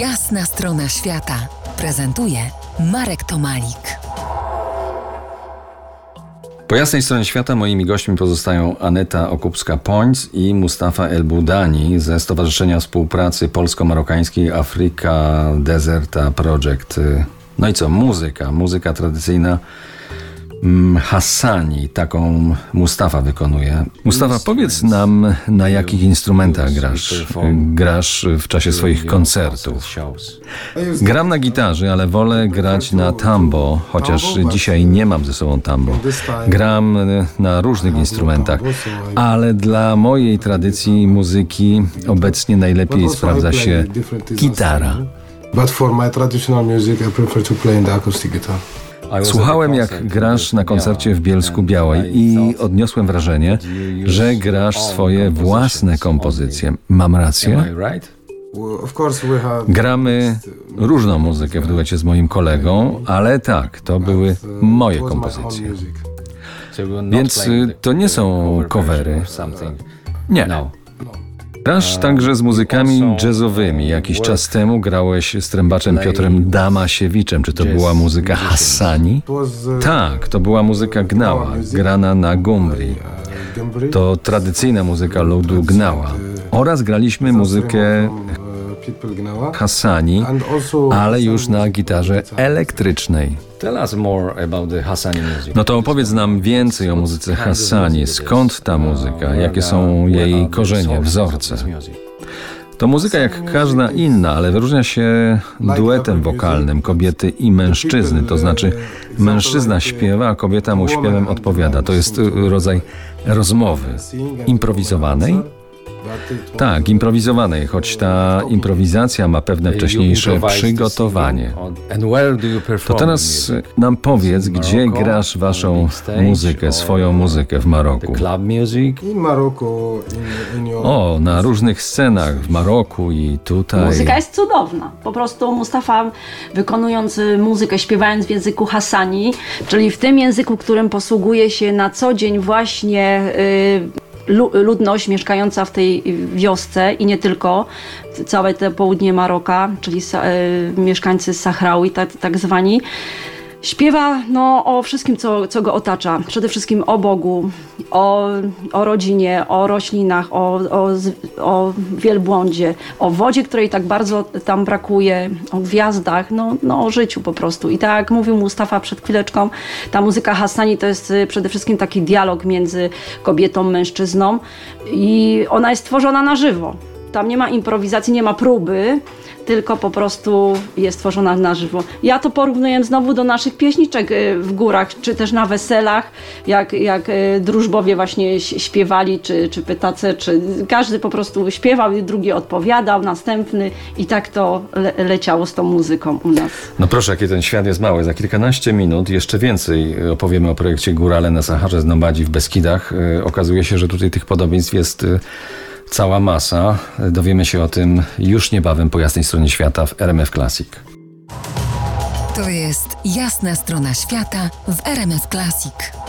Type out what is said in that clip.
Jasna strona świata prezentuje Marek Tomalik. Po jasnej stronie świata moimi gośćmi pozostają Aneta Okupska-Pońc i Mustafa El Budani ze Stowarzyszenia Współpracy Polsko-Marokańskiej Afrika Deserta Project. No i co? Muzyka. Muzyka tradycyjna Hassani, taką Mustafa wykonuje. Mustafa, powiedz nam, na jakich instrumentach grasz? Grasz w czasie swoich koncertów. Gram na gitarze, ale wolę grać na tambo, chociaż dzisiaj nie mam ze sobą tambo. Gram na różnych instrumentach, ale dla mojej tradycji muzyki obecnie najlepiej sprawdza się gitara. But for my traditional music, I prefer to play in the acoustic guitar. Słuchałem, jak grasz na koncercie w Bielsku Białej i odniosłem wrażenie, że grasz swoje własne kompozycje. Mam rację? Gramy różną muzykę w duecie z moim kolegą, ale tak, to były moje kompozycje. Więc y, to nie są covery. Nie. Grasz także z muzykami jazzowymi. Jakiś czas temu grałeś z trębaczem Piotrem Damasiewiczem. Czy to była muzyka Hassani? Tak, to była muzyka Gnała, grana na gumbri. To tradycyjna muzyka ludu Gnała. Oraz graliśmy muzykę Hassani, ale już na gitarze elektrycznej. Tell us more about the Hassani music. No to opowiedz nam więcej o muzyce Hassani. Skąd ta muzyka? Jakie są jej korzenie, wzorce? To muzyka jak każda inna, ale wyróżnia się duetem wokalnym kobiety i mężczyzny. To znaczy mężczyzna śpiewa, a kobieta mu śpiewem odpowiada. To jest y, rodzaj rozmowy. Improwizowanej? Tak, improwizowanej, choć ta improwizacja ma pewne wcześniejsze przygotowanie. To teraz music? nam powiedz, gdzie grasz waszą muzykę, swoją muzykę w Maroku. O, na różnych scenach w Maroku i tutaj. Muzyka jest cudowna. Po prostu Mustafa wykonując y, muzykę, śpiewając w języku Hassani, czyli w tym języku, którym posługuje się na co dzień właśnie y, lu- ludność mieszkająca w tej wiosce i nie tylko, całe te południe Maroka, czyli y, mieszkańcy Sahraui, tak, tak zwani. Śpiewa no, o wszystkim, co, co go otacza. Przede wszystkim o Bogu, o, o rodzinie, o roślinach, o, o, o wielbłądzie, o wodzie, której tak bardzo tam brakuje, o gwiazdach, no, no o życiu po prostu. I tak jak mówił Mustafa przed chwileczką, ta muzyka Hassani to jest y, przede wszystkim taki dialog między kobietą, mężczyzną i ona jest tworzona na żywo. Tam nie ma improwizacji, nie ma próby, tylko po prostu jest tworzona na żywo. Ja to porównuję znowu do naszych pieśniczek y, w górach, czy też na weselach, jak, jak y, drużbowie właśnie śpiewali, czy, czy pytace, czy każdy po prostu śpiewał drugi odpowiadał, następny i tak to le leciało z tą muzyką u nas. No proszę, jaki ten świat jest mały. Za kilkanaście minut jeszcze więcej opowiemy o projekcie Górale na Saharze z Nobadzi w Beskidach. Y, Okazuje się, że tutaj tych podobieństw jest cała masa. Dowiemy się o tym już niebawem po jasnej stronie świata w RMF Classic. To jest Jasna strona świata w RMF Classic.